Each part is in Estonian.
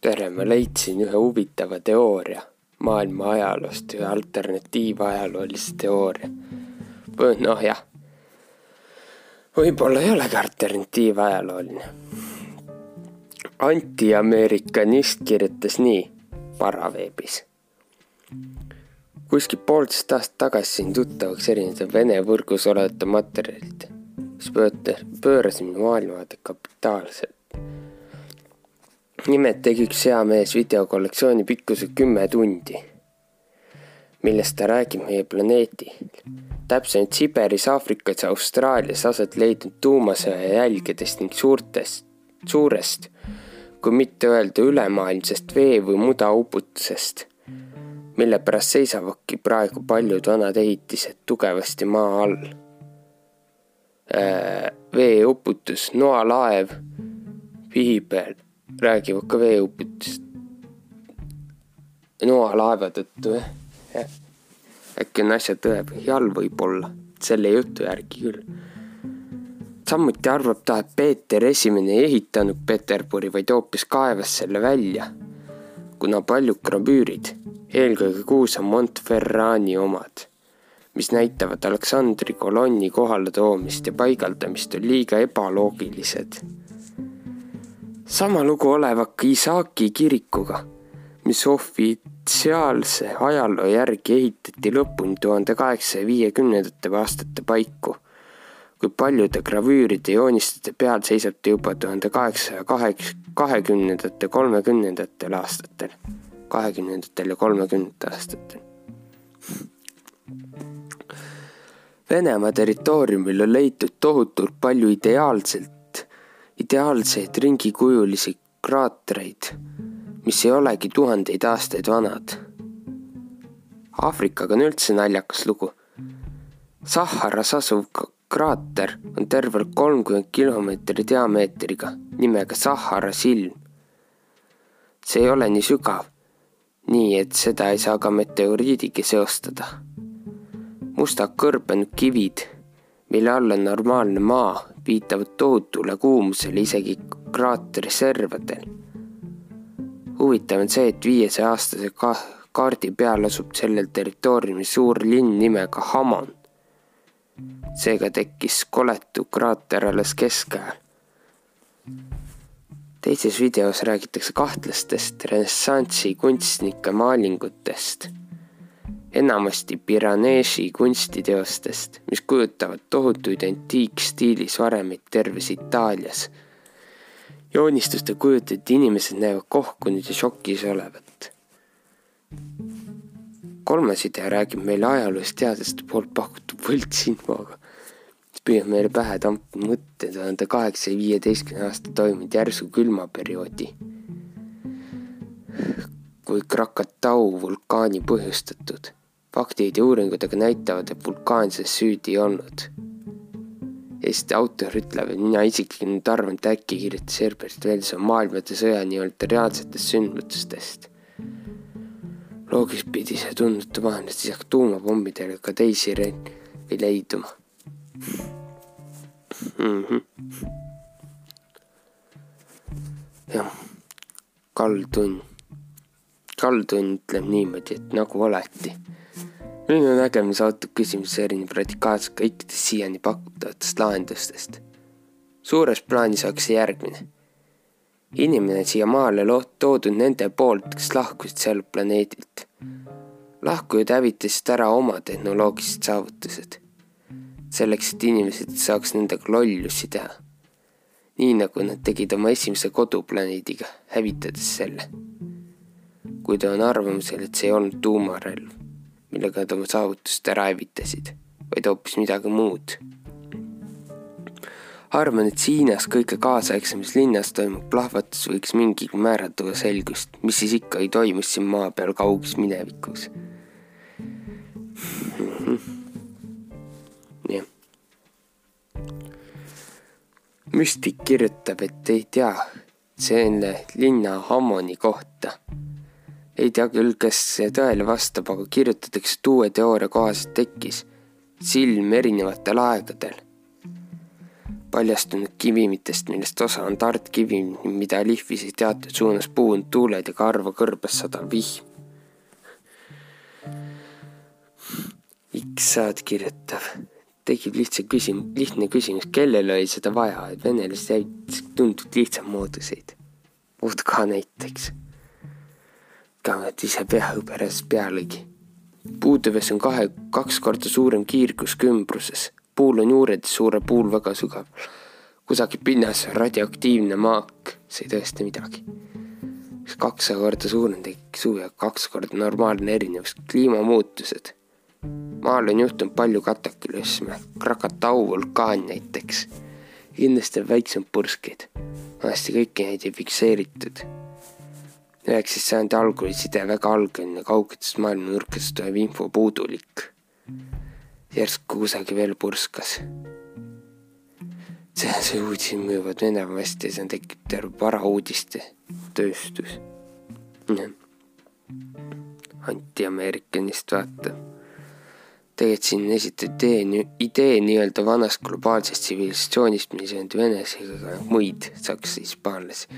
tere, ma leidsin ühe huvitava teooria maailma ajaloost, ühe alternatiivajaloolise teooria. noh, jah. võib-olla ei olegi alternatiivajalooline. antiamerikanist kirjutas nii paraveebis. kuskil poolteist aastat tagasi sain tuttavaks erinevate Vene võrgus olevate materjalide, mis pöörasid minu maailmavaate kapitaalselt nimelt tegi üks hea mees videokollektsiooni pikkuse kümme tundi, millest ta räägib meie planeedil, täpsemalt Siberis, Aafrikas ja Austraalias aset leidnud tuumasõja jälgedest ning suurtest, suurest, kui mitte öelda ülemaailmsest vee või muda uputusest, mille pärast seisavadki praegu paljud vanad ehitised tugevasti maa all. Äh, veeuputus, noalaev, viibel räägivad ka veeupitust noalaeva tõttu jah, jah. äkki on asja tõepõhjal võib-olla, selle jutu järgi küll. samuti arvab ta, et Peeter Esimene ei ehitanud Peterburi, vaid hoopis kaevas selle välja, kuna paljud gravüürid, eelkõige Kuusa Montferrani omad, mis näitavad Aleksandri kolonni kohaletoomist ja paigaldamist, on liiga ebaloogilised sama lugu olevat ka Isaaki kirikuga, mis ofitsiaalse ajaloo järgi ehitati lõpuni tuhande kaheksasaja viiekümnendate aastate paiku. kuid paljude gravüüride joonistajate peal seisab ta juba tuhande kaheksasaja kahekümnendate, kolmekümnendatel aastatel, kahekümnendatel ja kolmekümnendatel aastatel. Venemaa territooriumil on leitud tohutult palju ideaalselt ideaalseid ringikujulisi kraatreid, mis ei olegi tuhandeid aastaid vanad. Aafrikaga on üldse naljakas lugu. Saharas asuv kraater on tervelt kolmkümmend kilomeetri diameetriga, nimega Sahara silm. see ei ole nii sügav, nii et seda ei saa ka meteoriidiga seostada. mustad kõrbenud kivid, mille all on normaalne maa viitavad tohutule kuumusele isegi kraateri servadel. huvitav on see, et viiesaja aastase ka kaardi peal asub sellel territooriumil suur linn nimega Hamon. seega tekkis koletu kraater alles keskajal. teises videos räägitakse kahtlastest renessansi kunstnike maalingutest enamasti Piranesi kunstiteostest, mis kujutavad tohutuid antiikstiilis varemeid terves Itaalias. joonistuste kujutajad inimesed näevad kohkunud ja šokis olevat. kolmas idee räägib meile ajaloost teadlaste poolt pakutud võltsinfoga, mis püüab meile pähe tampida mõtte tuhande kaheksasaja viieteistkümne aasta toimunud järsu külmaperioodi kui Krakatau vulkaani põhjustatud faktid ja uuringud aga näitavad, et vulkaan selles süüdi ei olnud. Eesti autor ütleb, et mina isiklikult arvan, et äkki kirjutas Herbert Velson maailmade sõja nii-öelda reaalsetest sündmustest. loogiliselt pidi see tunduma, et lisaks tuumapommidele ka teisi ei leiduma mm. -hmm. jah, Karl Tunn. Tunn ütleb niimoodi, et nagu alati minu nägemus autob küsimuse erineb radikaalselt kõikidest siiani pakutavatest lahendustest. suures plaanis oleks see järgmine. inimene siia maale toodud nende poolt, kes lahkusid sealt planeedilt. lahkujad hävitasid ära oma tehnoloogilised saavutused. selleks, et inimesed saaks nendega lollusi teha. nii nagu nad tegid oma esimese koduplaneediga, hävitades selle. Kuid on arvamusel, et see ei olnud tuumarelv millega nad oma saavutust ära hävitasid, vaid hoopis midagi muud. arvan, et Hiinas kõige kaasaegsemas linnas toimub plahvatus võiks mingil määral tuua selgust, mis siis ikka ei toimus siin maa peal kauges minevikus. -hmm. jah. müstik kirjutab, et ei tea selle linna Hammoni kohta ei tea küll, kas see tõele vastab, aga kirjutatakse, et uue teooria kohaselt tekkis silm erinevatel aegadel. paljastunud kivimitest, millest osa on tartkivi, mida lihvisid teatud suunas puunud tuuled ja karva kõrbes sadav vihm. X saad kirjutav, tekib lihtsa küsim-, lihtne küsimus, kellel oli seda vaja, et venelased jäid tunduvalt lihtsam mooduseid. vodka näiteks. Kaovad ise peahõberes pealegi. puuduves on kahe, kaks korda suurem kiirgus kui ümbruses puul on juured suure puul väga sügav. kusagil pinnas on radioaktiivne maak, see ei tõesta midagi. kakssada korda suurem tekib suu ja kaks korda normaalne erinevus, kliimamuutused. maal on juhtunud palju kataklüsme, Krakatau vulkaan näiteks. kindlasti on väiksem purskeid. vanasti kõiki neid ei fikseeritud üheksateist sajandi algul side väga algeline, kaugetest maailma nurkadest tulev info puudulik järsku kusagil veel purskas. see, see uudis mõjuvad enamasti ja see tekkinud terve varauudiste tööstus. anti-Ameerikanist vaata. Tegelikult siin esitati idee, idee nii-öelda vanast globaalsest tsivilisatsioonist, mis on Venes ja muid saksa hispaanlasi.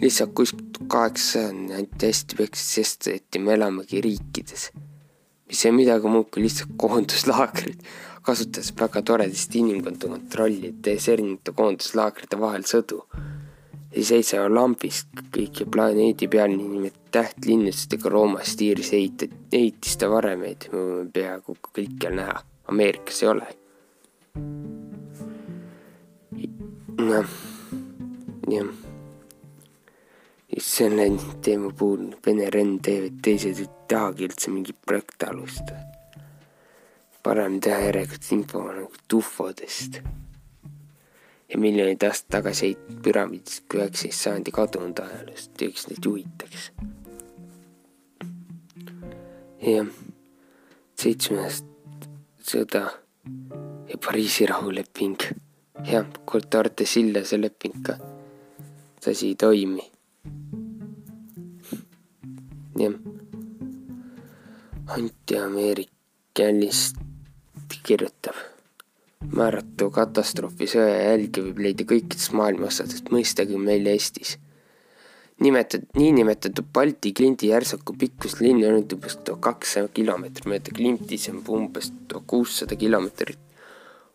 lihtsalt kuskilt kaheksasajani anti hästi peksa, sest et me elamegi riikides mis ei midagi muud kui lihtsalt koonduslaagrid, kasutades väga toredast inimkonda kontrolli, tehes erinevate koonduslaagrite vahel sõdu. Ei seisa lambist kõiki planeedi peal niinimetatud tähtlinnustega Rooma stiilis ehitati, ehitiste varemeid, me võime peaaegu kõikjal näha, Ameerikas ei ole. jah, jah selle teema puhul Vene Ren teevad teised ei tahagi üldse mingit projekti alustada. parem teha järjekordset info nagu tufodest. Ja miljoneid aastaid tagasi heitud püramiidist kui üheksateist sajandi kadunud ajaloost, eks neid juhitakse. jah, seitsmes sõda ja Pariisi rahuleping. jah, kord Arte Silla see leping ka. see asi ei toimi jah. anti-ameerikanist kirjutab. Määratu katastroofi sõja jälge võib leida kõikidest maailma osadest, mõistagi meil Eestis. nimetatud, niinimetatud Balti klindi järsaku pikkus linn on umbes tuhat kakssada kilomeetrit mööda klinti, see on umbes tuhat kuussada kilomeetrit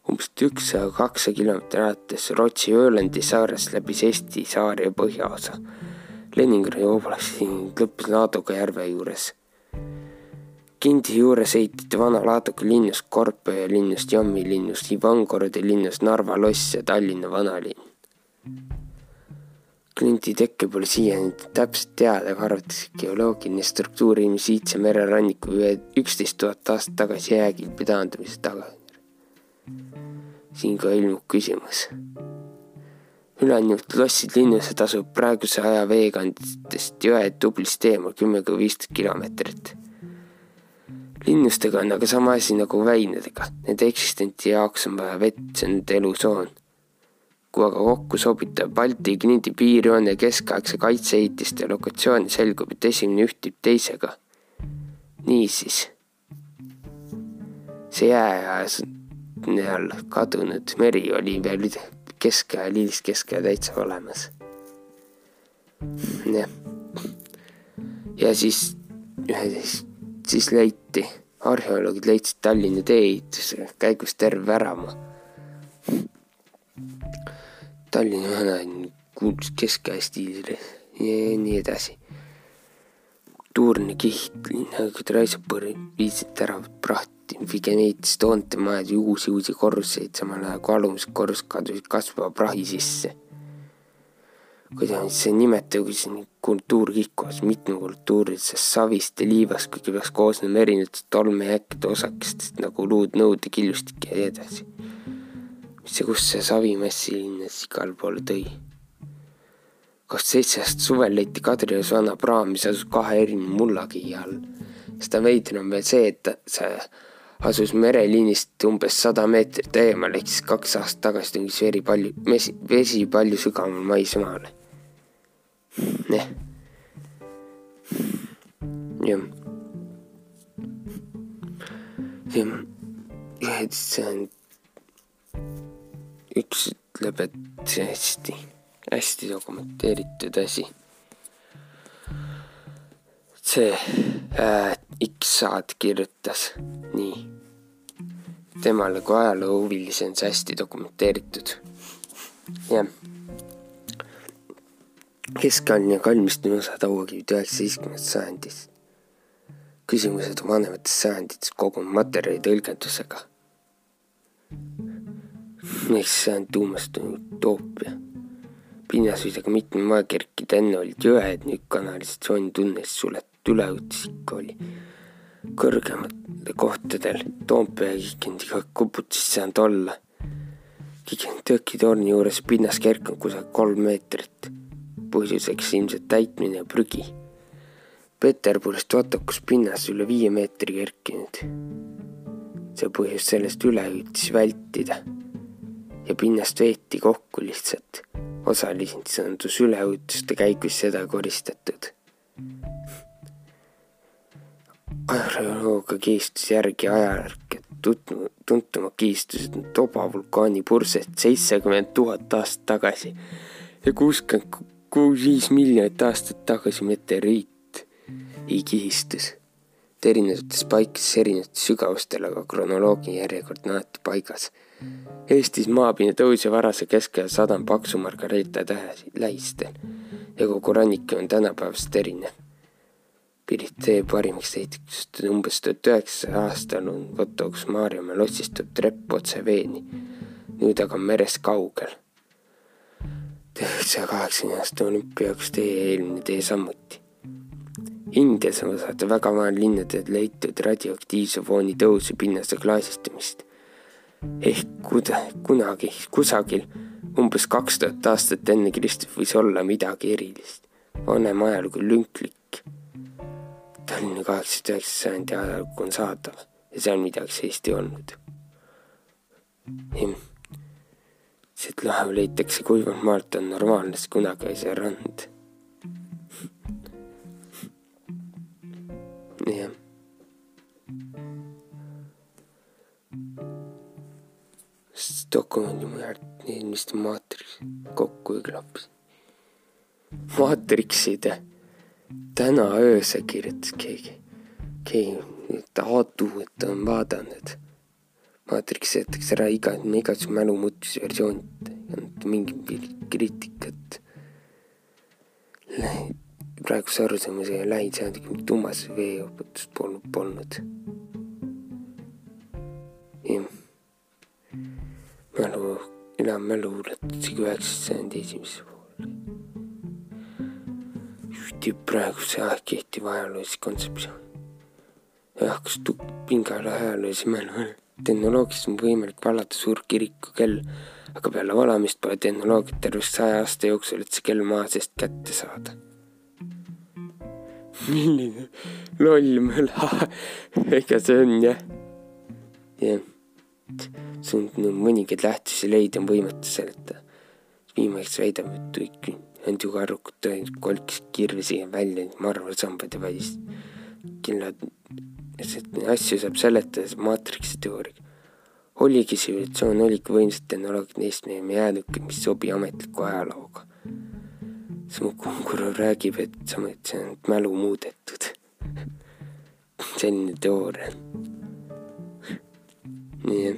umbes ükssada, kakssada kilomeetrit alates Rootsi Öölandi saarest läbis Eesti saare ja põhjaosa Leningradi oblasti lõppes Laadoga järve juures. Kindi juures ehitati vana Laadoga linnust Korpöö linnust, Jammi linnust, Ivangorodi linnust, Narva loss ja Tallinna vanalinn. Klinti tekke pole siiani täpselt teada, aga arvatakse, geoloogiline struktuur ilmus Iidse mereranniku üksteist tuhat aastat tagasi jääkilbi taandumise tagajärjel. siin ka ilmub küsimus ülejäänud lossid linnused asub praeguse aja veekanditest jõe tublist eemal kümme kuni viisteist kilomeetrit. Linnustega on aga sama asi nagu väinadega, nende eksistentsi jaoks on vaja vett, see on nende elusoon. kui aga kokku sobitada Balti klindi piirjoon ja keskaegse kaitseehitiste lokatsiooni, selgub, et esimene ühtib teisega. niisiis, see jääajas all kadunud meri oli veel keskajal, hiliskeskajal täitsa olemas. jah. ja siis, siis leiti, arheoloogid leidsid Tallinna tee-ehituse käigus terve värama. Tallinna vana kuulus keskaja stiilile ja nii edasi. kultuurne kiht, linnaga Raisapõrd viisid teravat prahti pigem ehitas tootemajad ja uusi, uusi korruseid, samal ajal kui alumised korrused kadusid kasvava prahi sisse. Kuidas see see kultuurkihk koos mitmekultuurilisest savist ja liivast, kuigi peaks koosnema erinevatest tolmejääkide osakestest nagu luud, nõud ja killustik ja nii edasi. mis see, kust see savimass ilmnes igale poole tõi? kakskümmend seitse aastat suvel leiti Kadriorus vana praam, mis asus kahe erineva mullakihi all. seda veidram on veel see, et see asus mereliinist umbes sada meetrit eemal, ehk siis kaks aastat tagasi tungis veri palju, mesi, vesi palju sügaval maismaale. jah. jah. jah, see on üks ütleb, et see hästi, hästi dokumenteeritud asi. see äh, X-Saad kirjutas nii. temale kui ajaloohuvilise on see hästi dokumenteeritud. jah. keskaline kalmistu osa Tauakivid üheksateistkümnendast sajandist. küsimused vanematest sajanditest kogunud materjali tõlgendusega miks see on tuumastunud utoopia? pinnasviisega mitme moe kerkida, enne olid jõed, nüüd kanalisatsioonitunnis suletud üleujutusik oli. kõrgematel kohtadel Toompea kikendiga kuputis saanud olla. tõkitorni juures pinnas kerkinud kusagil kolm meetrit. põhjuseks ilmselt täitmine ja prügi. Peterburist Otokus pinnas üle viie meetri kerkinud. see põhjus sellest üleujutusi vältida ja pinnast veeti kokku lihtsalt. osaliselt sõndus üleujutuste käigus seda koristatud. Ajalooga kiistus järgi ajajärk, et tutvu, tuntumad kiistused on Toba vulkaani purset seitsekümmend tuhat aastat tagasi ja kuuskümmend kuus, viis miljonit aastat tagasi meteoriit ei kihistus erinevates paikades erinevatel sügavustel, aga kronoloogiline järjekord on alati paigas Eestis maapinna tõus ja varase keskaja sadam paksu Margareeta tähe lähistel ja kogu rannik on tänapäevast erinev. Pirita parimaks ehitusest umbes tuhat üheksasaja aastal on Kotoks Maarjamäe lotsistatud trepp otse veeni. nüüd aga merest kaugel. üheksasaja kaheksakümne aasta olümpiaks tee eelmine tee samuti. Indias on osade väga vahel linnadel leitud radioaktiivse fooni tõusu pinnase klaasistumist ehk kuda-, kunagi kusagil umbes kaks tuhat aastat enne Kristus võis olla midagi erilist. vanem ajalugu lünklik. Tallinna kaheksakümne üheksanda sajandi ajalugu on saadav ja seal midagi sellist ei olnud. siit lahe leitakse kuivalt maalt on normaalne, sest kunagi oli see rand. jah dokumendi mujalt eelmist maatriks kokku ei klapi. maatrikside täna öösel kirjutas keegi, keegi nüüd Aadu, et ta on vaadanud. maatriks jäetakse ära iga, igasuguse mälumuutuse versioonid, ei olnud mingit kriitikat. praeguse arusaamise lähisaadiga tummas veeõpetust polnud, polnud. jah mälu, enam mälu ulatusega üheksast sajandi ühtib praeguse aeg kehtiva ajaloolise kontseptsioon. jah, kas pingale ajaloolise mälu tehnoloogiliselt on võimalik vallata suur kirikukell, aga peale valamist pole tehnoloogiat terve saja aasta jooksul, see kell maa seest kätte saada. milline loll möla, ega see on jah, jah sundinud mõningaid lähtusi leida on võimatu seletada. viimaseks väidame, et kõik antikarukad tõend kolkisid kirvesi välja marmorsambad ja välist killad. asju saab seletada maatriksi teooriaga. oligi tsivilisatsioon, oligi võimsad tehnoloogiad, neist me jääme jäänukid, mis sobi ametliku ajalooga. Smukunkurov räägib, et samuti see on mälu muudetud selline teooria. nii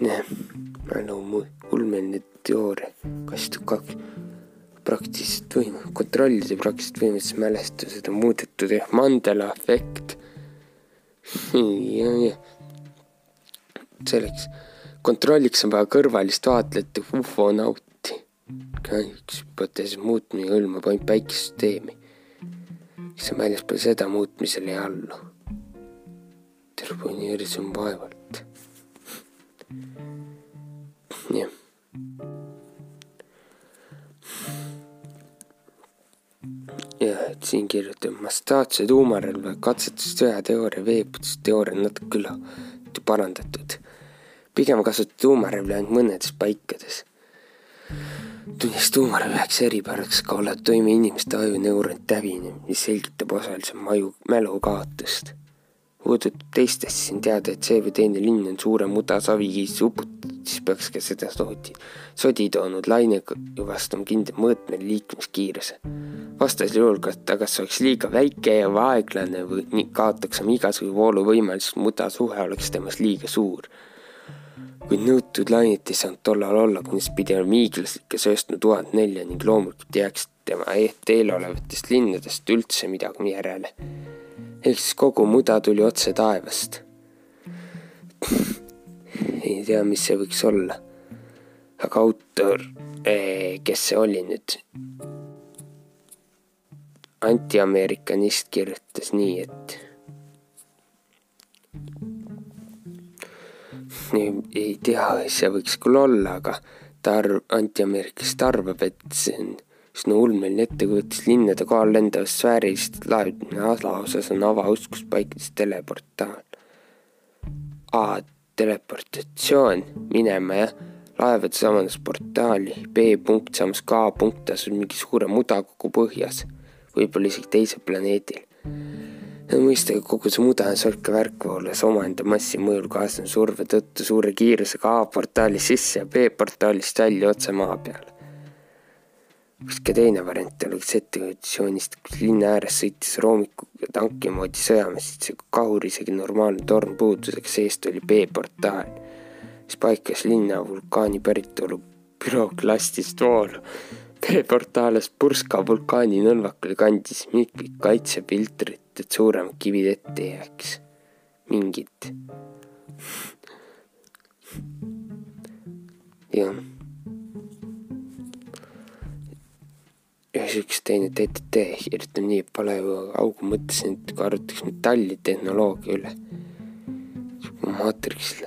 mälu ulmeline teooria, kaks praktiliselt võim-, kontrollida praktiliselt võimelised mälestused on muudetud ehk Mandela efekt. ja, ja selleks kontrolliks on vaja kõrvalist vaatlejat ufonauti. üks hüpoteesi muutmine hõlmab ainult päikesesüsteemi, kes on väljaspool seda muutmisele ei allu. Turboneeris on vaevalt jah. Jah, et siin kirjutab mastaatse tuumarelva katsetussõjateooria, veeputusteooria on natuke küll parandatud. pigem kasutati tuumarelva ainult mõnedes paikades. tunnis tuumarelva üheks eripäraks ka olla toime inimeste aju neuronite hävinemine, mis selgitab osaliselt maju, mälu kaotust. Puudutab teistest, siis on teada, et see või teine linn on suure muda savikiis uputatud, siis peaks ka seda sodi, sodi toonud lainega vastama kindla mõõtmel liikumiskiiruse. vastasel juhul, kas ta kas oleks liiga väike ja aeglane või kaotaks oma igasuguse vooluvõimalus, muda suhe oleks temas liiga suur kuid nõutud lainet ei saanud tollal olla, kunis pidi olema hiiglaslik ja sööstnud tuhat nelja ning loomulikult jääks tema teel olevatest linnadest üldse midagi järele. Ehk siis kogu muda tuli otse taevast. ei tea, mis see võiks olla. aga autor, eh, kes see oli nüüd? antiamerikanist kirjutas nii, et ei tea, see võiks küll olla, aga ta arv-, anti-ameerikast arvab, et see on üsna ulmeline ettekujutus linnade kohal lendavast sfäärist laevimine alaosas on avauskuspaikades teleportaal. A teleportatsioon minema jah, laevade samas portaali, B punkt samas K punkt asub mingi suure mudakogu põhjas, võib-olla isegi teisel planeedil mõistagi kogu see muda solka värk voolas omaenda massi mõjul kaasnenud surve tõttu suure kiirusega A-portaali sisse ja B-portaalist välja otse maa peale. Ka teine variant oleks ettekujutusjoonist, kus linna ääres sõitis roomikuga tanki moodi sõjamees, kahur isegi normaalne torn puudusega, seest oli B-portaal, mis paikas linna vulkaani päritolu büroklastist voolu veeportaalis Purska vulkaani nõlvakul kandis mingit kaitsepiltrit, et suuremad kivid ette ei jääks. mingit. jah. Siis üks teine TTT kirjutab nii, pole ju augu mõtlesin, et kui arutaks metallitehnoloogia üle. maatriksil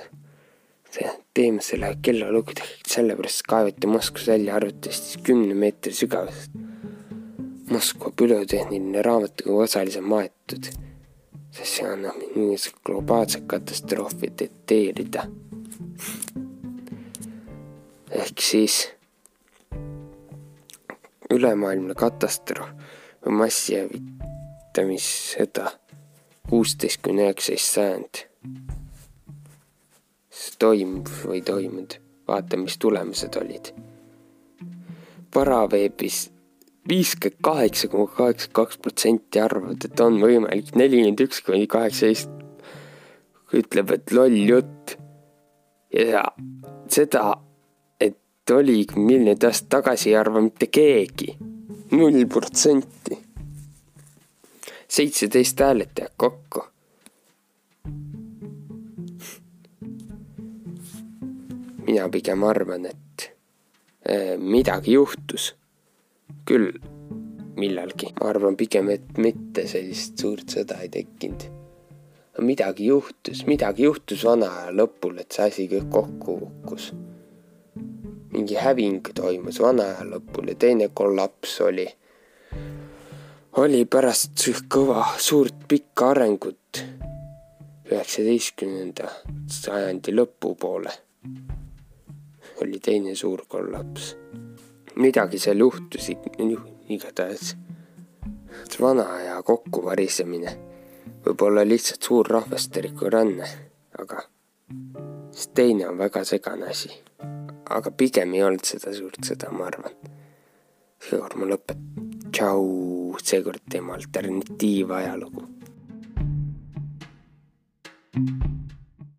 teeme selle kellalugudega, sellepärast kaevati Moskvas välja arvatavasti kümne meetri sügavust. Moskva pülotehniline raamatukogu osaliselt maetud, sest see annab mingisugust globaalset katastroofi deteerida. ehk siis ülemaailmne katastroof või massihävitamissõda kuusteist kuni üheksateist sajand toimub või toimunud. vaata, mis tulemused olid. Paraveebis viiskümmend kaheksa koma kaheksakümmend kaks protsenti arvavad, et on võimalik, nelikümmend üks kuni kaheksateist ütleb, et loll jutt. ja seda, oli miljonit aastat tagasi, ei arva mitte keegi. null protsenti. seitseteist hääletajat kokku mina pigem arvan, et äh, midagi juhtus küll millalgi. ma arvan pigem, et mitte sellist suurt sõda ei tekkinud. midagi juhtus, midagi juhtus vana aja lõpul, et see asi kõik kokku kukkus. Mingi häving toimus vana aja lõpul ja teine kollaps oli, oli pärast kõva suurt pikka arengut üheksateistkümnenda sajandi lõpupoole oli teine suur kollaps. midagi seal juhtus igatahes. vana aja kokkuvarisemine võib olla lihtsalt suur rahvastiku ränne, aga siis teine on väga segane asi aga pigem ei olnud seda suurt sõda, ma arvan. seekord ma lõpetan. tšau, seekord teeme alternatiivajalugu. thank you